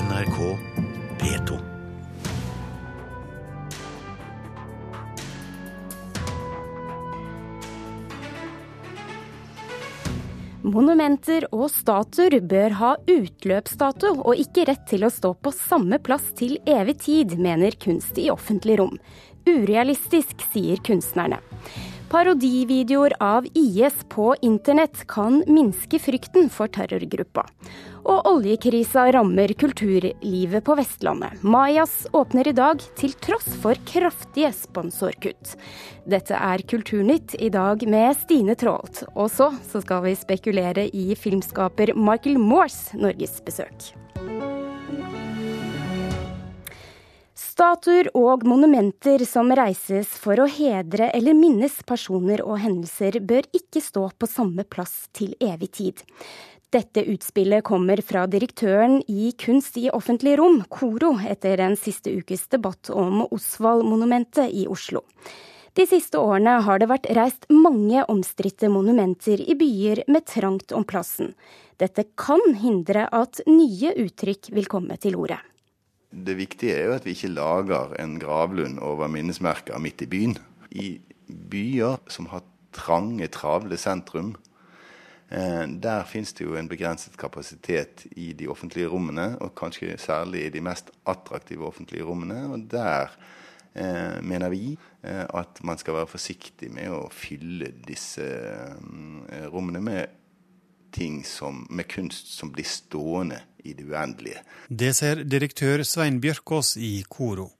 NRK P2. Monumenter og statuer bør ha utløpsdato og ikke rett til å stå på samme plass til evig tid, mener Kunst i offentlig rom. Urealistisk, sier kunstnerne. Parodivideoer av IS på internett kan minske frykten for terrorgruppa. Og oljekrisa rammer kulturlivet på Vestlandet. Majas åpner i dag til tross for kraftige sponsorkutt. Dette er Kulturnytt i dag med Stine Traalt. Og så, så skal vi spekulere i filmskaper Michael Moores norgesbesøk. Statuer og monumenter som reises for å hedre eller minnes personer og hendelser, bør ikke stå på samme plass til evig tid. Dette utspillet kommer fra direktøren i Kunst i offentlig rom, KORO, etter den siste ukes debatt om Osvald-monumentet i Oslo. De siste årene har det vært reist mange omstridte monumenter i byer med trangt om plassen. Dette kan hindre at nye uttrykk vil komme til orde. Det viktige er jo at vi ikke lager en gravlund over minnesmerker midt i byen. I byer som har trange, travle sentrum, Eh, der finnes det jo en begrenset kapasitet i de offentlige rommene, og kanskje særlig i de mest attraktive offentlige rommene. Og der eh, mener vi eh, at man skal være forsiktig med å fylle disse rommene med ting som, med kunst som blir stående i det uendelige. Det ser direktør Svein Bjørkås i Koro.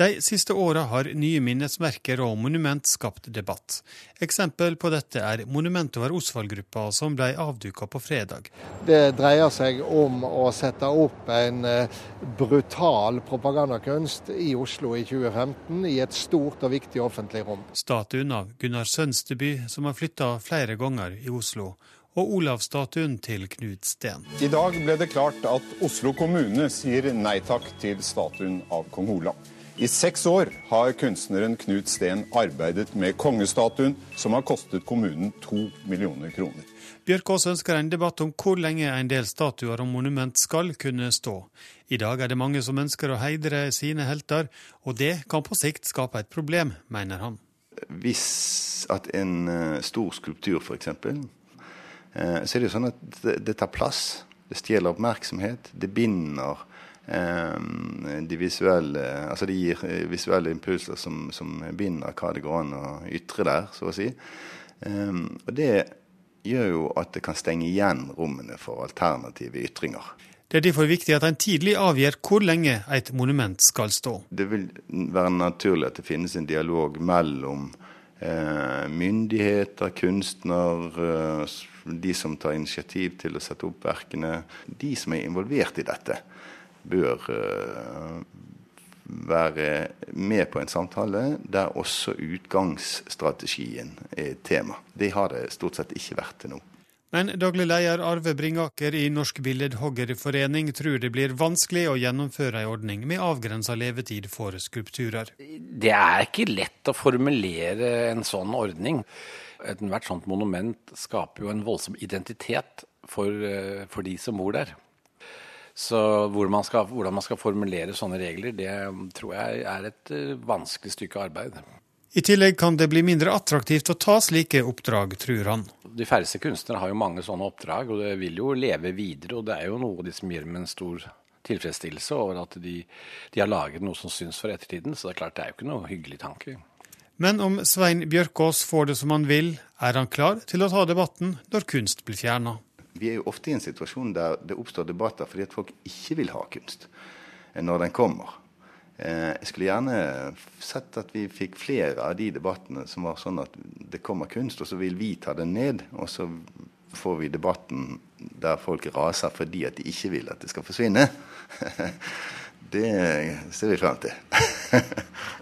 De siste åra har nye minnesmerker og monument skapt debatt. Eksempel på dette er monumentet over Osvald-gruppa som ble avduka på fredag. Det dreier seg om å sette opp en eh, brutal propagandakunst i Oslo i 2015 i et stort og viktig offentlig rom. Statuen av Gunnar Sønsteby, som har flytta flere ganger i Oslo, og Olavsstatuen til Knut Steen. I dag ble det klart at Oslo kommune sier nei takk til statuen av kong Olav. I seks år har kunstneren Knut Steen arbeidet med kongestatuen, som har kostet kommunen to millioner kroner. Bjørkås ønsker en debatt om hvor lenge en del statuer og monument skal kunne stå. I dag er det mange som ønsker å heidre sine helter, og det kan på sikt skape et problem, mener han. Hvis at en eh, stor skulptur f.eks., så er det jo sånn at det tar plass. Det stjeler oppmerksomhet. Det binder Ehm, de visuelle, altså det gir eh, visuelle impulser som, som, binder hva det går an å ytre der, så å si. Og det gjør jo at det kan stenge igjen rommene for alternative ytringer. Det er derfor viktig at en tidlig avgjør hvor lenge et monument skal stå. Det vil være naturlig at det finnes en dialog mellom eh, myndigheter, kunstner, eh, de som tar initiativ til å sette opp verkene, de som er involvert i dette bør eh, være med på en samtale der også utgangsstrategien er tema. Det har det stort sett ikke vært til nå. Men daglig leder Arve Bringaker i Norsk Billedhoggerforening tror det blir vanskelig å gjennomføre en ordning med avgrensa levetid for skulpturer. Det er ikke lett å formulere en sånn ordning. Ethvert sånt monument skaper jo en voldsom identitet for, eh, for de som bor der. Så hvordan man, skal, hvordan man skal formulere sånne regler, det tror jeg er et eh, vanskelig stykke arbeid. I tillegg kan det bli mindre attraktivt å ta slike oppdrag, tror han. De færreste kunstnere har jo mange sånne oppdrag, og det vil jo leve videre. Og det er jo noe de som gir dem en stor tilfredsstillelse over at de, de har laget noe som syns for ettertiden. Så det er klart det er jo ikke noe hyggelig tanke. Men om Svein Bjørkås får det som han vil, er han klar til å ta debatten når kunst blir fjerna vi er jo ofte i en situasjon der det oppstår debatter fordi at folk ikke vil ha kunst når den kommer. Eh, jeg skulle gjerne sett at vi fikk flere av de debattene som var sånn at det kommer kunst, og så vil vi ta den ned. Og så får vi debatten der folk raser fordi at de ikke vil at det skal forsvinne. Det ser vi frem til.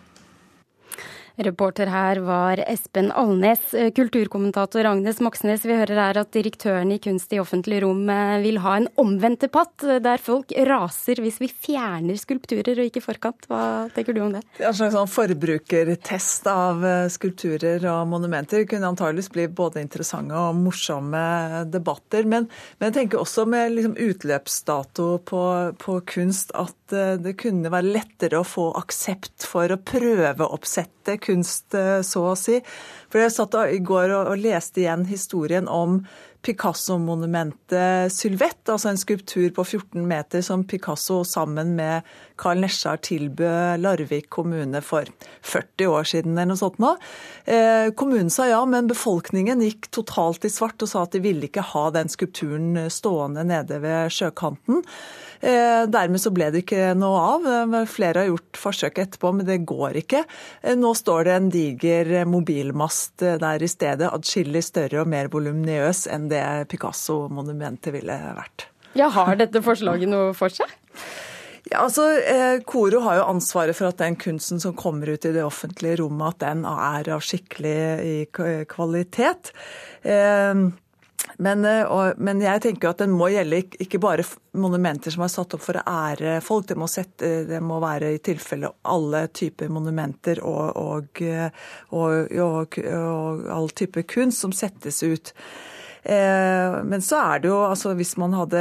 Reporter her var Espen Alnes. Kulturkommentator Agnes Moxnes, vi hører her at direktøren i Kunst i offentlig rom eh, vil ha en omvendt debatt, eh, der folk raser hvis vi fjerner skulpturer og ikke forkant. Hva tenker du om det? En slags sånn forbrukertest av eh, skulpturer og monumenter kunne antageligvis bli både interessante og morsomme debatter. Men, men jeg tenker også med liksom utløpsdato på, på kunst at det kunne være lettere å få aksept for å prøveoppsette kunst, eh, så å si. For jeg satt i går og, leste igjen historien om Picasso-monumentet Sylvette, altså en skulptur på 14 meter som Picasso sammen med Carl Nesjar tilbød Larvik kommune for 40 år siden eller noe sånt nå. Eh, kommunen sa ja, men befolkningen gikk totalt i svart og sa at de ville ikke ha den skulpturen stående nede ved sjøkanten. Eh, dermed så ble det ikke noe av. Flere har gjort forsøk etterpå, men det går ikke. Eh, nå står det en diger mobilmast eh, der i stedet, adskillig større og mer voluminøs enn det Picasso-monumentet ville vært. Ja, Har dette forslaget noe for seg? Ja, altså, Koro har jo ansvaret for at den kunsten som kommer ut i det offentlige rommet, at den er av skikkelig kvalitet. Men, eh, og, men, jeg tenker at den må gjelde ikke bare monumenter som er satt opp for å ære folk. Det må, sette, det må være i tilfelle alle typer monumenter og, og, og, og all type kunst som settes ut. Eh, men så er det jo, altså hvis man hadde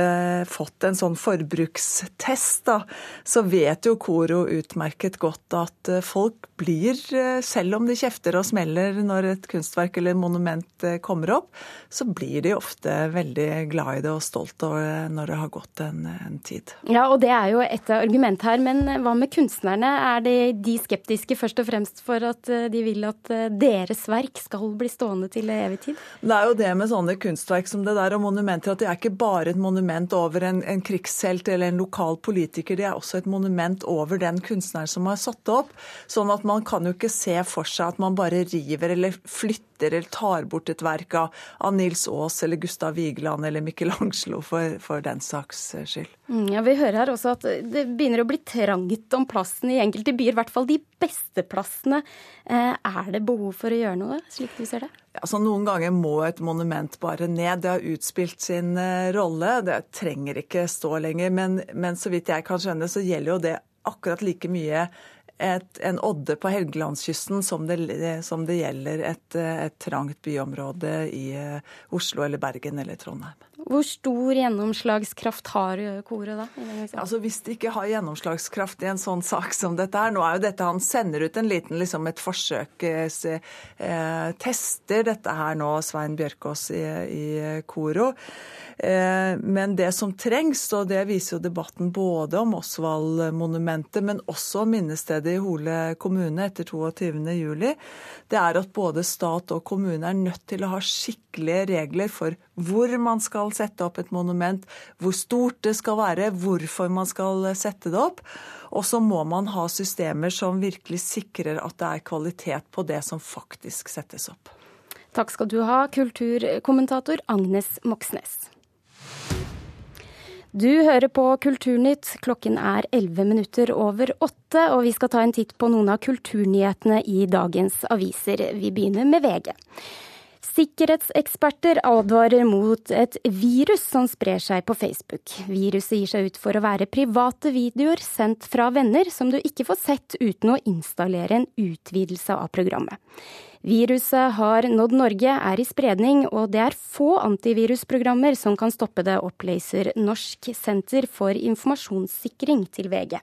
fått en sånn forbrukstest, da, så vet jo Koro utmerket godt at eh, folk blir, eh, selv om de kjefter og smeller når et kunstverk eller monument kommer opp, så blir de ofte veldig glad i det og stolt over når det har gått en, en tid. Ja, og det er jo et argument her, men hva med kunstnerne? Er de, de skeptiske først og fremst for at de vil at deres verk skal bli stående til evig tid? Det er jo det med sånne kunstverk kunstverk som det der, og monumenter, at det er ikke bare et monument over en, en krigshelt eller en lokal politiker, det er også et monument over den kunstneren som har satt det opp. Sånn at man kan jo ikke se for seg at man bare river eller flytter eller tar bort et verk av, av Nils Aas eller Gustav Vigeland eller Michelangelo for, for den saks skyld. Mm, ja, Vi hører her også at det begynner å bli trangt om plassen i enkelte byer. I hvert fall de beste plassene. Eh, er det behov for å gjøre noe, slik du ser det? Ja, så Noen ganger må et monument bare ned. Det har utspilt sin eh, rolle. Det trenger ikke stå lenger. Men, men så vidt jeg kan skjønne, så gjelder jo det akkurat like mye et, en odde på Helgelandskysten som det, som det gjelder et, et, trangt byområde i eh, Oslo eller Bergen eller Trondheim. Hvor stor gjennomslagskraft har koret da? Altså Hvis de ikke har gjennomslagskraft i en sånn sak som dette her Nå er jo dette Han sender ut en liten liksom et forsøk, eh, eh tester dette her nå, Svein Bjørkås i, i Koro. Eh, men det som trengs, og det viser jo debatten både om Osvald-monumentet, men også om minnestedet i Hole kommune etter 22.07, det er at både stat og kommune er nødt til å ha skikkelige regler for hvor man skal sette opp et monument, hvor stort det skal være, hvorfor man skal sette det opp. Og så må man ha systemer som virkelig sikrer at det er kvalitet på det som faktisk settes opp. Takk skal du ha, kulturkommentator Agnes Moxnes. Du hører på Kulturnytt. Klokken er 11 minutter over åtte, og vi skal ta en titt på noen av kulturnyhetene i dagens aviser. Vi begynner med VG. Sikkerhetseksperter advarer mot et virus som sprer seg på Facebook. Viruset gir seg ut for å være private videoer sendt fra venner som du ikke får sett uten å installere en utvidelse av programmet. Viruset har nådd Norge, er i spredning, og det er få antivirusprogrammer som kan stoppe det, oppleser Norsk senter for informasjonssikring til VG.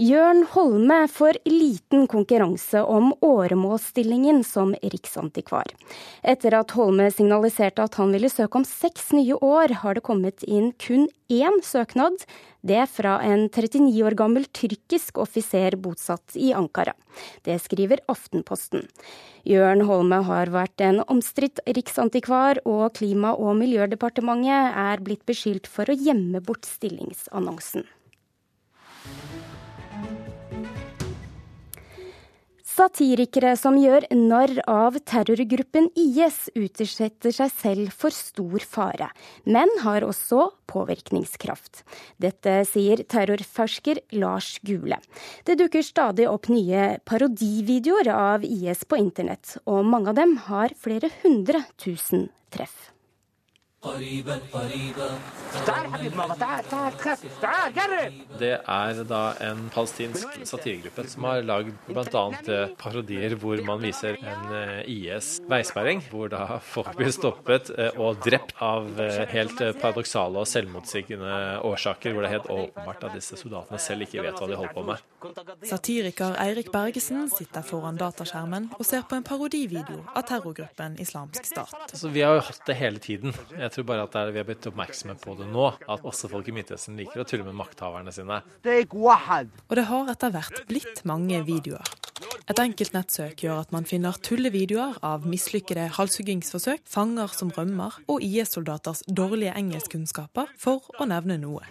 Jørn Holme får liten konkurranse om åremålsstillingen som riksantikvar. Etter at Holme signaliserte at han ville søke om seks nye år, har det kommet inn kun én søknad, det fra en 39 år gammel tyrkisk offiser bosatt i Ankara. Det skriver Aftenposten. Jørn Holme har vært en omstridt riksantikvar, og Klima- og miljødepartementet er blitt beskyldt for å gjemme bort stillingsannonsen. Satirikere som gjør narr av terrorgruppen IS, utsetter seg selv for stor fare, men har også påvirkningskraft. Dette sier terrorfersker Lars Gule. Det dukker stadig opp nye parodivideoer av IS på internett, og mange av dem har flere hundre tusen treff. Det er da en palestinsk satiregruppe som har lagd bl.a. Eh, parodier hvor man viser en eh, IS-veisperring, hvor da folk blir stoppet eh, og drept av helt paradoksale og selvmotsigende årsaker, hvor det er helt åpenbart at disse soldatene selv ikke vet hva de holder på med. Satiriker Eirik Bergesen sitter foran dataskjermen og ser på en parodivideo av terrorgruppen Islamsk Stat. Altså, vi har jo hatt det hele tiden. Jeg tror bare at er, vi har blitt oppmerksomme på det nå. At også folk i Midtøsten liker å tulle med makthaverne sine. Og det har etter hvert blitt mange videoer. Et enkelt nettsøk gjør at man finner tullevideoer av mislykkede halshuggingsforsøk, fanger som rømmer og IS-soldaters dårlige engelskkunnskaper, for å nevne noe.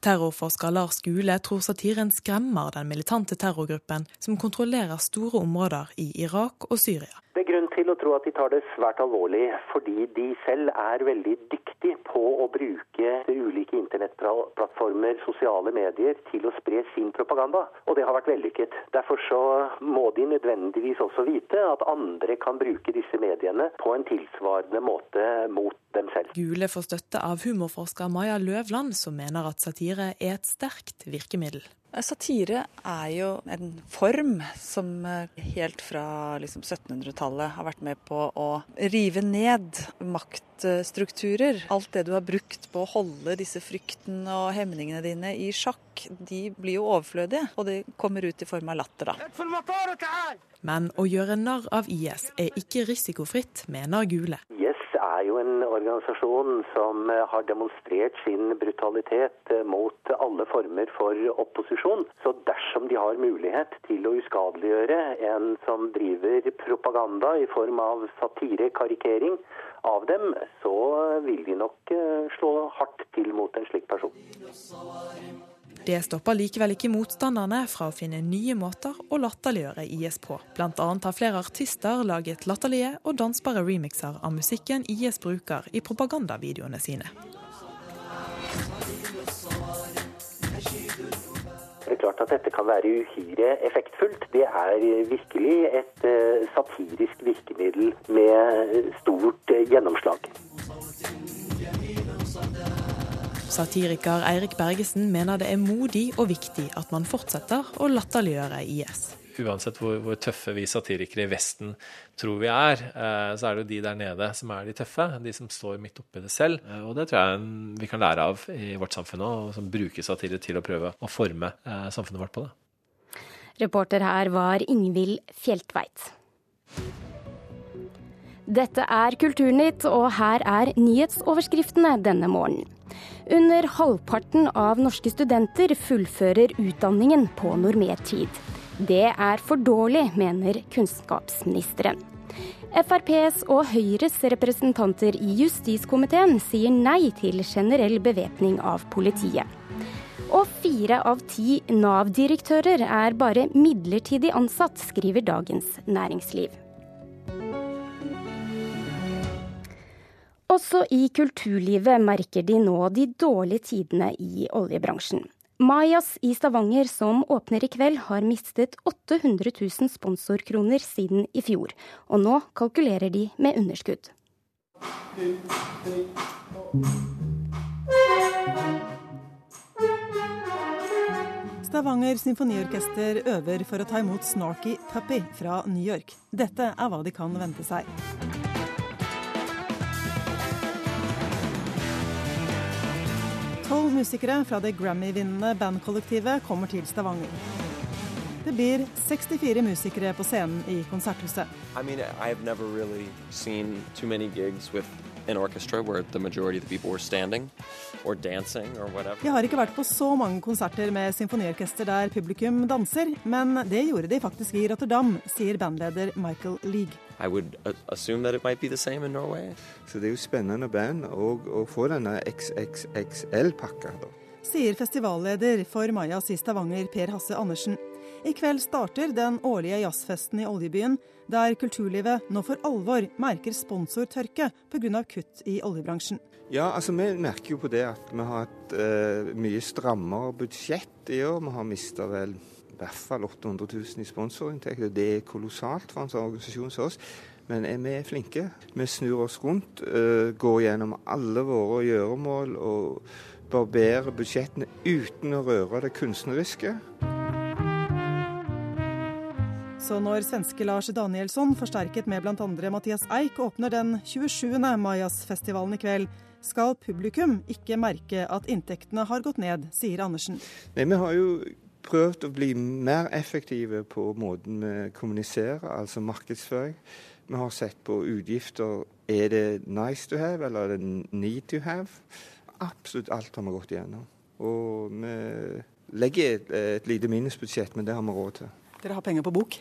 Terrorforsker Lars Gule tror satiren skremmer den militante terrorgruppen som kontrollerer store områder i Irak og Syria. Det er grunn til å tro at de tar det svært alvorlig, fordi de selv er veldig dyktige på å bruke ulike internettplattformer, sosiale medier, til å spre sin propaganda. Og det har vært vellykket. Derfor så må de nødvendigvis også vite at andre kan bruke disse mediene på en tilsvarende måte mot dem selv. Gule får støtte av humorforsker Maja Løvland, som mener at satire er et sterkt virkemiddel. Satire er jo en form som eh, helt fra liksom 1700-tallet har vært med på å rive ned maktstrukturer. Alt det du har brukt på å holde disse fryktene og hemningene dine i sjakk, de blir jo overflødige. Og det kommer ut i form av latter, da. Men å gjøre narr av IS er ikke risikofritt, mener Gule. IS er jo en organisasjon som eh, har demonstrert sin brutalitet eh, mot alle former for opposisjon. Så dersom de har mulighet til å uskadeliggjøre en som driver propaganda i form av satire, karikering av dem, så vil de nok eh, slå hardt til mot en slik person. Det stopper likevel ikke motstanderne fra å finne nye måter å latterliggjøre IS på. Blant annet har flere artister laget latterlige og dansbare remixer av musikken IS bruker i propagandavideoene sine. Klart at dette kan være uhyre effektfullt. Det er virkelig et eh, satirisk virkemiddel med stort eh, gjennomslag. Satiriker Eirik Bergesen mener det er modig og viktig at man fortsetter å latterliggjøre IS. Uansett hvor, hvor, tøffe vi satirikere i Vesten tror vi er, eh, så er det jo de der nede som er de tøffe. De som står midt oppi det selv. Eh, og det tror jeg vi kan lære av i vårt samfunn òg, som bruker satire til å prøve å forme eh, samfunnet vårt på det. Reporter her var Ingvild Fjeltveit. Dette er Kulturnytt, og her er nyhetsoverskriftene denne morgenen. Under halvparten av norske studenter fullfører utdanningen på normert Det er for dårlig, mener kunnskapsministeren. FrPs og Høyres representanter i justiskomiteen sier nei til generell bevæpning av politiet. Og fire av ti Nav-direktører er bare midlertidig ansatt, skriver Dagens Næringsliv. Også i kulturlivet merker de nå de dårlige tidene i oljebransjen. Mayas i Stavanger, som åpner i kveld, har mistet 800 000 sponsorkroner siden i fjor. Og nå kalkulerer de med underskudd. Stavanger symfoniorkester øver for å ta imot Snarky Puppy fra New York. Dette er hva de kan vente seg. Tolv musikere fra det Grammy-vinnende bandkollektivet kommer til Stavanger. Det blir 64 musikere på scenen i Konserthuset. I mean, really an orchestra where the majority of the people were standing or dancing or whatever. Jeg har ikke vært på så mange konserter med symfoniorkester der publikum danser, men det gjorde de faktisk i Rotterdam, sier bandleder Michael League. I would assume that it might be the same in Norway. Så det er jo spennende band å få denne XXXL-pakka. Sier festivalleder for Majas i Stavanger, Per Hasse Andersen. I kveld starter den årlige jazzfesten i oljebyen, der kulturlivet nå for alvor merker sponsortørke pga. kutt i oljebransjen. Ja, altså Vi merker jo på det at vi har hatt uh, mye strammere budsjett i år. Vi har mista vel i hvert fall 800 000 i sponsorinntekter. Det er kolossalt for en sånn organisasjon som oss. Men er vi flinke. Vi snur oss rundt, uh, går gjennom alle våre gjøremål og barberer budsjettene uten å røre det kunstneriske. Så når svenske Lars Danielsson, forsterket med bl.a. Mathias Eik, åpner den 27. Majas-festivalen i kveld, skal publikum ikke merke at inntektene har gått ned, sier Andersen. Nei, Vi har jo prøvd å bli mer effektive på måten vi kommuniserer, altså markedsføring. Vi har sett på utgifter. Er det nice to have, eller er det need to have? Absolutt alt har vi gått igjennom. Og vi legger et, et lite minusbudsjett, men det har vi råd til. Dere har penger på bok?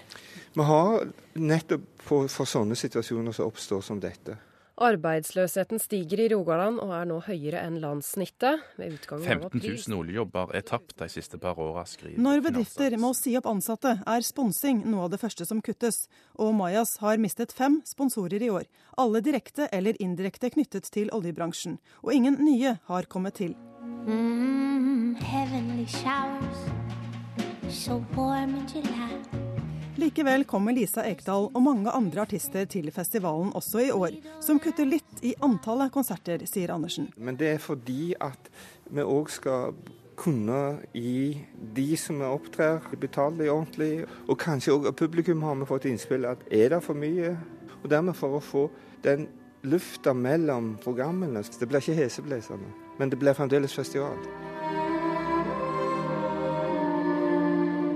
Vi har nettopp for, for sånne situasjoner som oppstår som dette. Arbeidsløsheten stiger i Rogaland og er nå høyere enn landssnittet. 15 000 oljejobber er tapt de siste par åra, skriver Når bedrifter må si opp ansatte, er sponsing noe av det første som kuttes. Og Majas har mistet fem sponsorer i år. Alle direkte eller indirekte knyttet til oljebransjen. Og ingen nye har kommet til. Mm, showers, so warm in July. Likevel kommer Lisa Ekdal og mange andre artister til festivalen også i år, som kutter litt i antallet konserter, sier Andersen. Men det er fordi at vi òg skal kunne gi de som er opptrer, betale ordentlig. Og kanskje òg publikum har vi fått innspill at er det for mye? Og dermed for å få den lufta mellom programmene. Det blir ikke heseblesende, men det blir fremdeles festival.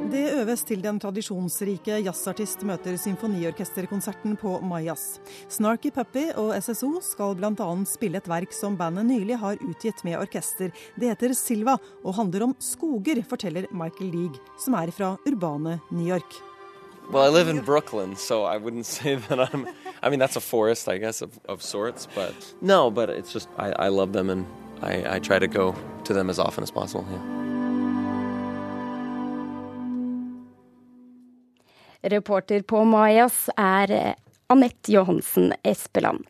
Det øves til den tradisjonsrike jazzartist møter symfoniorkesterkonserten på Majas. Snarky Puppy og SSO skal bl.a. spille et verk som bandet nylig har utgitt med orkester. Det heter Silva og handler om skoger, forteller Michael League, som er fra urbane New York. Well, I live in Brooklyn, so I wouldn't say that I'm. I mean, that's a forest, I guess, of, of sorts, but no, but it's just I, I love them and I, I try to go to them as often as possible. Yeah. Reporter på Majas er eh, Anette Johansen Espeland.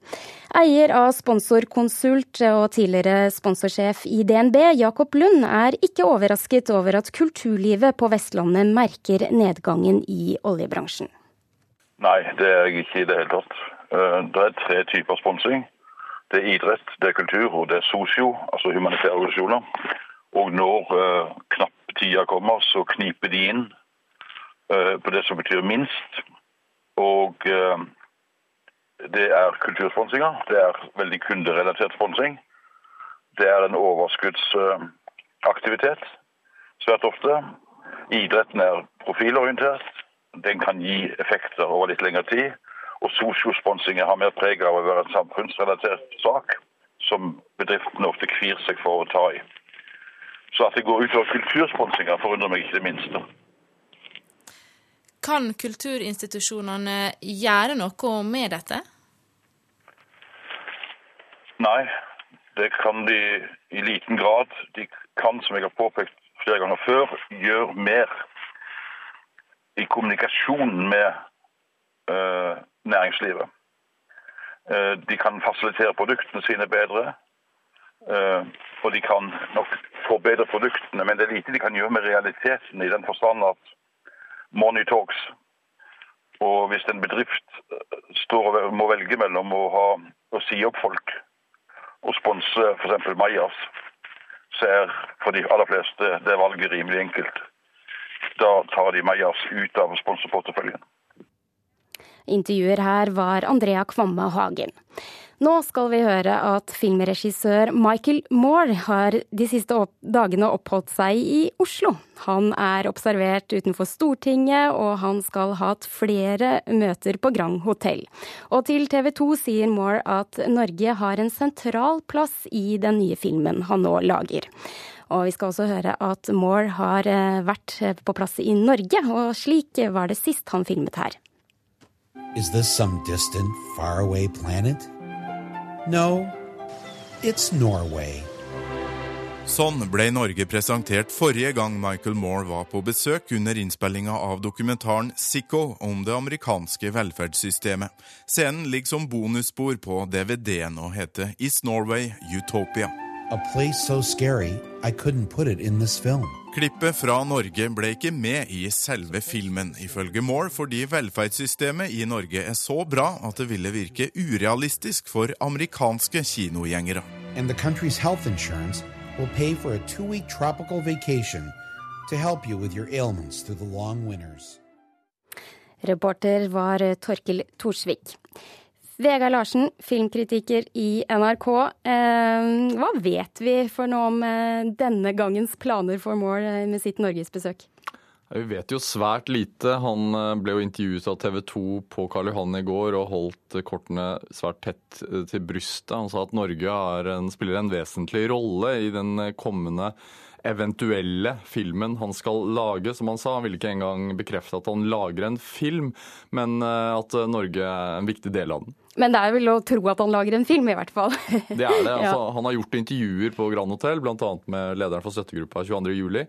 Eier av Sponsorkonsult og tidligere sponsorsjef i DNB, Jakob Lund, er ikke overrasket over at kulturlivet på Vestlandet merker nedgangen i oljebransjen. Nei, det er jeg ikke i det hele tatt. Eh, det er tre typer sponsing. Det er idrett, det er kultur og det er sosio, altså humanitære organisasjoner. Og når knapptida knapp tida kommer, så kniper de inn Eh, på det som betyr minst. Og eh, det er kultursponsinga. Det er veldig kunderelatert sponsing. Det er en overskuddsaktivitet svært ofte. Idretten er profilorientert. Den kan gi effekter over litt lengre tid. Og sosiosponsing har mer preg av å være en samfunnsrelatert sak som bedriftene ofte kvir seg for å ta i. Så at det går utover kultursponsinga forundrer meg ikke det minste. Kan kulturinstitusjonene gjøre noe med dette? Nei, det kan de i liten grad. De kan, som jeg har påpekt flere ganger før, gjøre mer i kommunikasjonen med uh, næringslivet. Uh, de kan fasilitere produktene sine bedre. Uh, og de kan nok forbedre produktene, men det er lite de kan gjøre med realiteten, i den forstand at money talks. Og hvis en bedrift eh, står og må velge mellom å, ha, å si opp folk og sponse f.eks. Majas, så er for de aller fleste det valget rimelig enkelt. Da tar de Majas ut av sponsorporteføljen. Intervjuer her var Andrea Kvamme Hagen. Nå skal vi høre at filmregissør Michael Moore har de siste dagene oppholdt seg i Oslo. Han er observert utenfor Stortinget, og han skal ha hatt flere møter på Grand Hotell. Og til TV 2 sier Moore at Norge har en sentral plass i den nye filmen han nå lager. Og vi skal også høre at Moore har eh, vært på plass i Norge, og slik var det sist han filmet her. Is this some distant, faraway planet? No, it's Norway. Sånn ble Norge presentert forrige gang Michael Moore var på besøk under innspillinga av dokumentaren Sicko om det amerikanske velferdssystemet. Scenen ligger som bonusspor på DVD-en og heter Is Norway Utopia. A place so scary I couldn't put it in this film. Klippet fra Norge ble ikke med i selve filmen, ifølge Moore, fordi velferdssystemet i Norge er så bra at det ville virke urealistisk for amerikanske kinogjengere. And the country's health insurance will pay for a two week tropical vacation to help you with your ailments through the long winters. Reporter var Torkil Thorsvik. Vegard Larsen, filmkritiker i NRK. Eh, hva vet vi for noe om eh, denne gangens planer for Moore med sitt norgesbesøk? Vi vet jo svært lite. Han ble jo intervjuet av TV 2 på Karl Johan i går og holdt kortene svært tett til brystet. Han sa at Norge en, spiller en vesentlig rolle i den kommende eventuelle filmen han skal lage, som han sa. Han ville ikke engang bekrefte at han lager en film, men at Norge er en viktig del av den. Men det er vel å tro at han lager en film, i hvert fall. Det er det. Altså, ja. Han har gjort intervjuer på Grand Hotel, bl.a. med lederen for støttegruppa 22.07.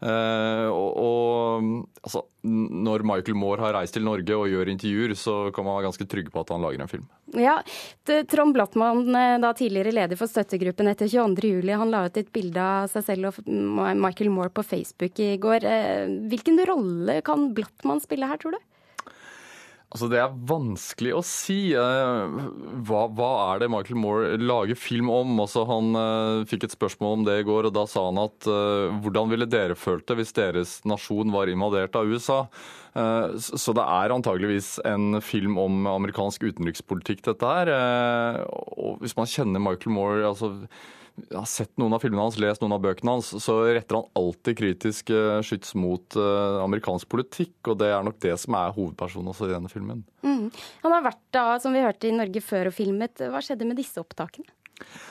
Eh, og, og altså, når Michael Moore har reist til Norge og gjør intervjuer, så kan man være ganske trygg på at han lager en film. Ja, Trond Blattmann, eh, da tidligere leder for støttegruppen etter 22.07, han la ut et bilde av seg selv og Michael Moore på Facebook i går. Eh, hvilken rolle kan Blattmann spille her, tror du? Altså, Det er vanskelig å si. Eh, hva, hva, er det Michael Moore lager film om? Altså, han uh, fikk et spørsmål om det i går, og da sa han at uh, hvordan ville dere følt det hvis deres nasjon var invadert av USA? Uh, så det er antageligvis en film om amerikansk utenrikspolitikk, dette her. Og hvis man kjenner Michael Moore altså har sett noen av filmene hans, lest noen av bøkene hans, så retter han alltid kritisk uh, skyts mot uh, amerikansk politikk, og det er nok det som er hovedpersonen også i denne filmen. Mm. Han har vært da, som vi hørte, i Norge før og filmet. Hva skjedde med disse opptakene?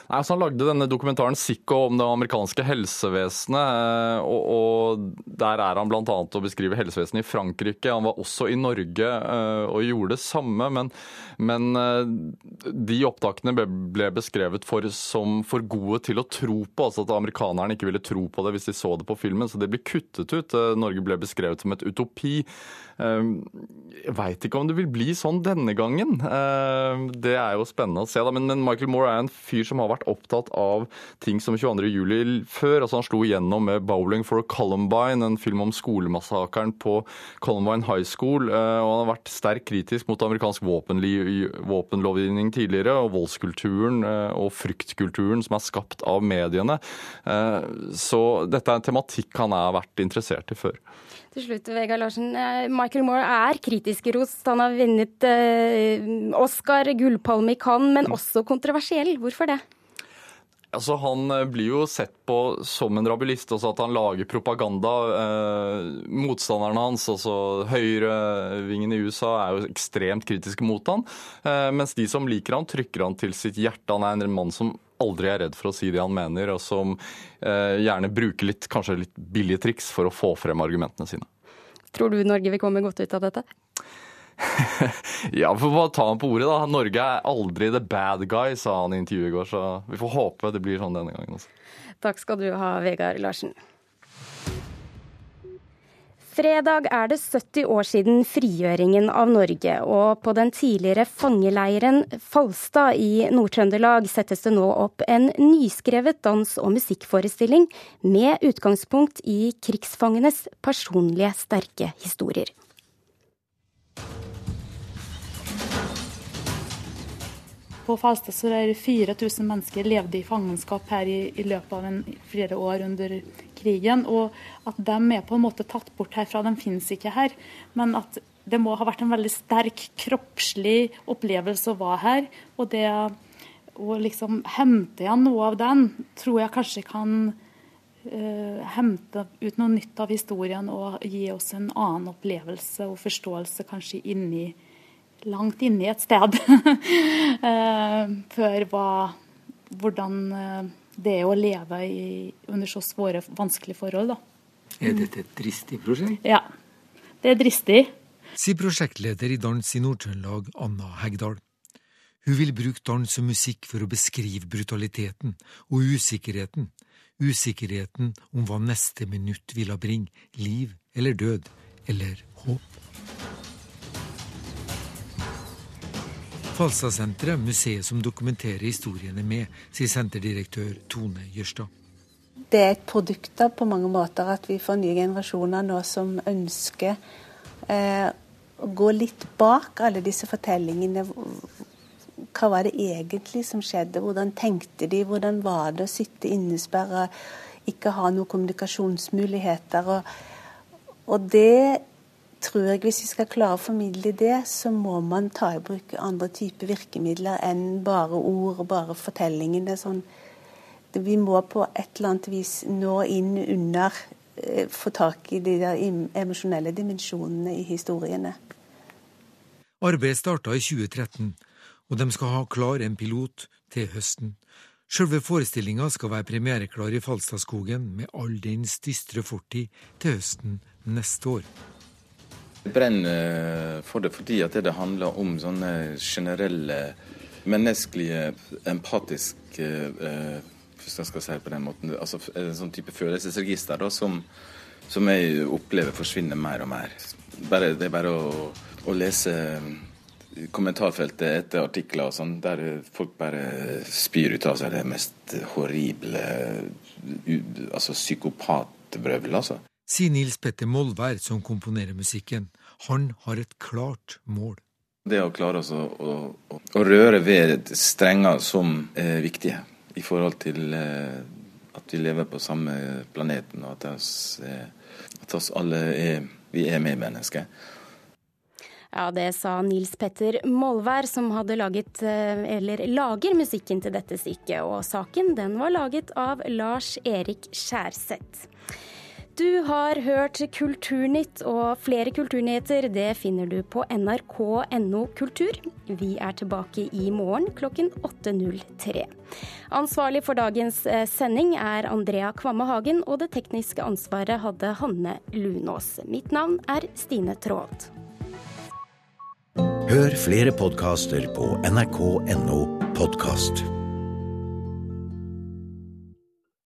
Nei, altså Han lagde denne dokumentaren 'Sicko' om det amerikanske helsevesenet. Eh, og, og Der er han bl.a. å beskrive helsevesenet i Frankrike. Han var også i Norge eh, og gjorde det samme. Men, men eh, de opptakene ble beskrevet for, som for gode til å tro på. altså At amerikanerne ikke ville tro på det hvis de så det på filmen. Så det ble kuttet ut. Norge ble beskrevet som et utopi. Jeg veit ikke om det vil bli sånn denne gangen. Det er jo spennende å se. Men Michael Moore er en fyr som har vært opptatt av ting som 22.07 før. altså Han slo igjennom med 'Bowling for Columbine', en film om skolemassakren på Columbine High School. Og han har vært sterkt kritisk mot amerikansk våpenlovgivning tidligere, og voldskulturen og fryktkulturen som er skapt av mediene. Så dette er en tematikk han har vært interessert i før. Til slutt, Vegard Larsen. Michael Moore er kritisk rost. Han har vunnet eh, Oscar, gullpalme i Cannes, men også kontroversiell. Hvorfor det? Altså, Han eh, blir jo sett på som en rabulist, også at han lager propaganda. Eh, motstanderne hans, altså høyrevingen i USA, er jo ekstremt kritiske mot han, eh, mens de som liker han, trykker han til sitt hjerte. Han er en mann som aldri er redd for å si det han mener, og som eh, gjerne bruker litt, kanskje litt billige triks for å få frem argumentene sine. Tror du Norge vil komme godt ut av dette? ja, vi får bare ta ham på ordet, da. Norge er aldri the bad guy, sa han i intervjuet i går. Så vi får håpe det blir sånn denne gangen også. Takk skal du ha, Vegard Larsen. Fredag er det 70 år siden frigjøringen av Norge, og på den tidligere fangeleiren Falstad i Nord-Trøndelag settes det nå opp en nyskrevet dans- og musikkforestilling med utgangspunkt i krigsfangenes personlige sterke historier. På Falstad så er det 4000 mennesker levde i fangenskap her i, i løpet av en, flere år under krigen. Og at de er på en måte tatt bort herfra. De finnes ikke her. Men at det må ha vært en veldig sterk kroppslig opplevelse å være her. Og det å liksom hente igjen noe av den, tror jeg kanskje kan uh, hente ut noe nytt av historien og gi oss en annen opplevelse og forståelse kanskje inni langt inne i et sted. Før hva, hvordan det er å leve i, under så svåre, vanskelige forhold. Da. Er dette et dristig prosjekt? Ja, det er dristig. Sier prosjektleder i Dans i Nord-Trøndelag, Anna Hegdal. Hun vil bruke dans og musikk for å beskrive brutaliteten og usikkerheten usikkerheten om hva neste minutt ville bringe, liv eller død, eller håp. Falstadsenteret, museet som dokumenterer historiene med, sier senterdirektør Tone Jørstad. Det er et produkt da, på mange måter at vi får nye generasjoner nå som ønsker eh, å gå litt bak alle disse fortellingene. Hva var det egentlig som skjedde? Hvordan tenkte de? Hvordan var det å sitte innesperra, ikke ha noen kommunikasjonsmuligheter? Og, og det tror jeg hvis vi skal klare å formidle det, så må man ta i bruk andre typer virkemidler enn bare ord og bare fortellingene. Sånn. Vi må på et eller annet vis nå inn under, eh, få tak i de der emosjonelle dimensjonene i historiene. Arbeidet starta i 2013, og de skal ha klar en pilot til høsten. Sjølve forestillinga skal være premiereklar i Falstadskogen med all dens dystre fortid til høsten neste år. Jeg brenner for det fordi at det handler om sånne generelle, menneskelige, empatiske eh, Hvis jeg skal si det på den måten. altså En sånn type følelsesregister da, som, som, jeg opplever forsvinner mer og mer. Bare, det er bare å, å lese kommentarfeltet etter artikler og sånn, der folk bare spyr ut av seg det mest horrible altså psykopatbrøvel, altså sier Nils Petter Molvær, som komponerer musikken. Han har et klart mål. Det å klare å, å, å røre ved strenger som er viktige i forhold til eh, at vi lever på samme planeten, og at oss, eh, at oss alle er, vi er medmennesker. Ja, det sa Nils Petter Molvær, som hadde laget, eh, eller lager musikken til dette stykket. Og saken den var laget av Lars Erik Skjærseth. Du har hørt Kulturnytt, og flere kulturnyheter det finner du på nrk.no kultur. Vi er tilbake i morgen klokken 8.03. Ansvarlig for dagens eh, sending er Andrea Kvamme Hagen, og det tekniske ansvaret hadde Hanne Lunås. Mitt navn er Stine Traalt. Hør flere podkaster på nrk.no podkast.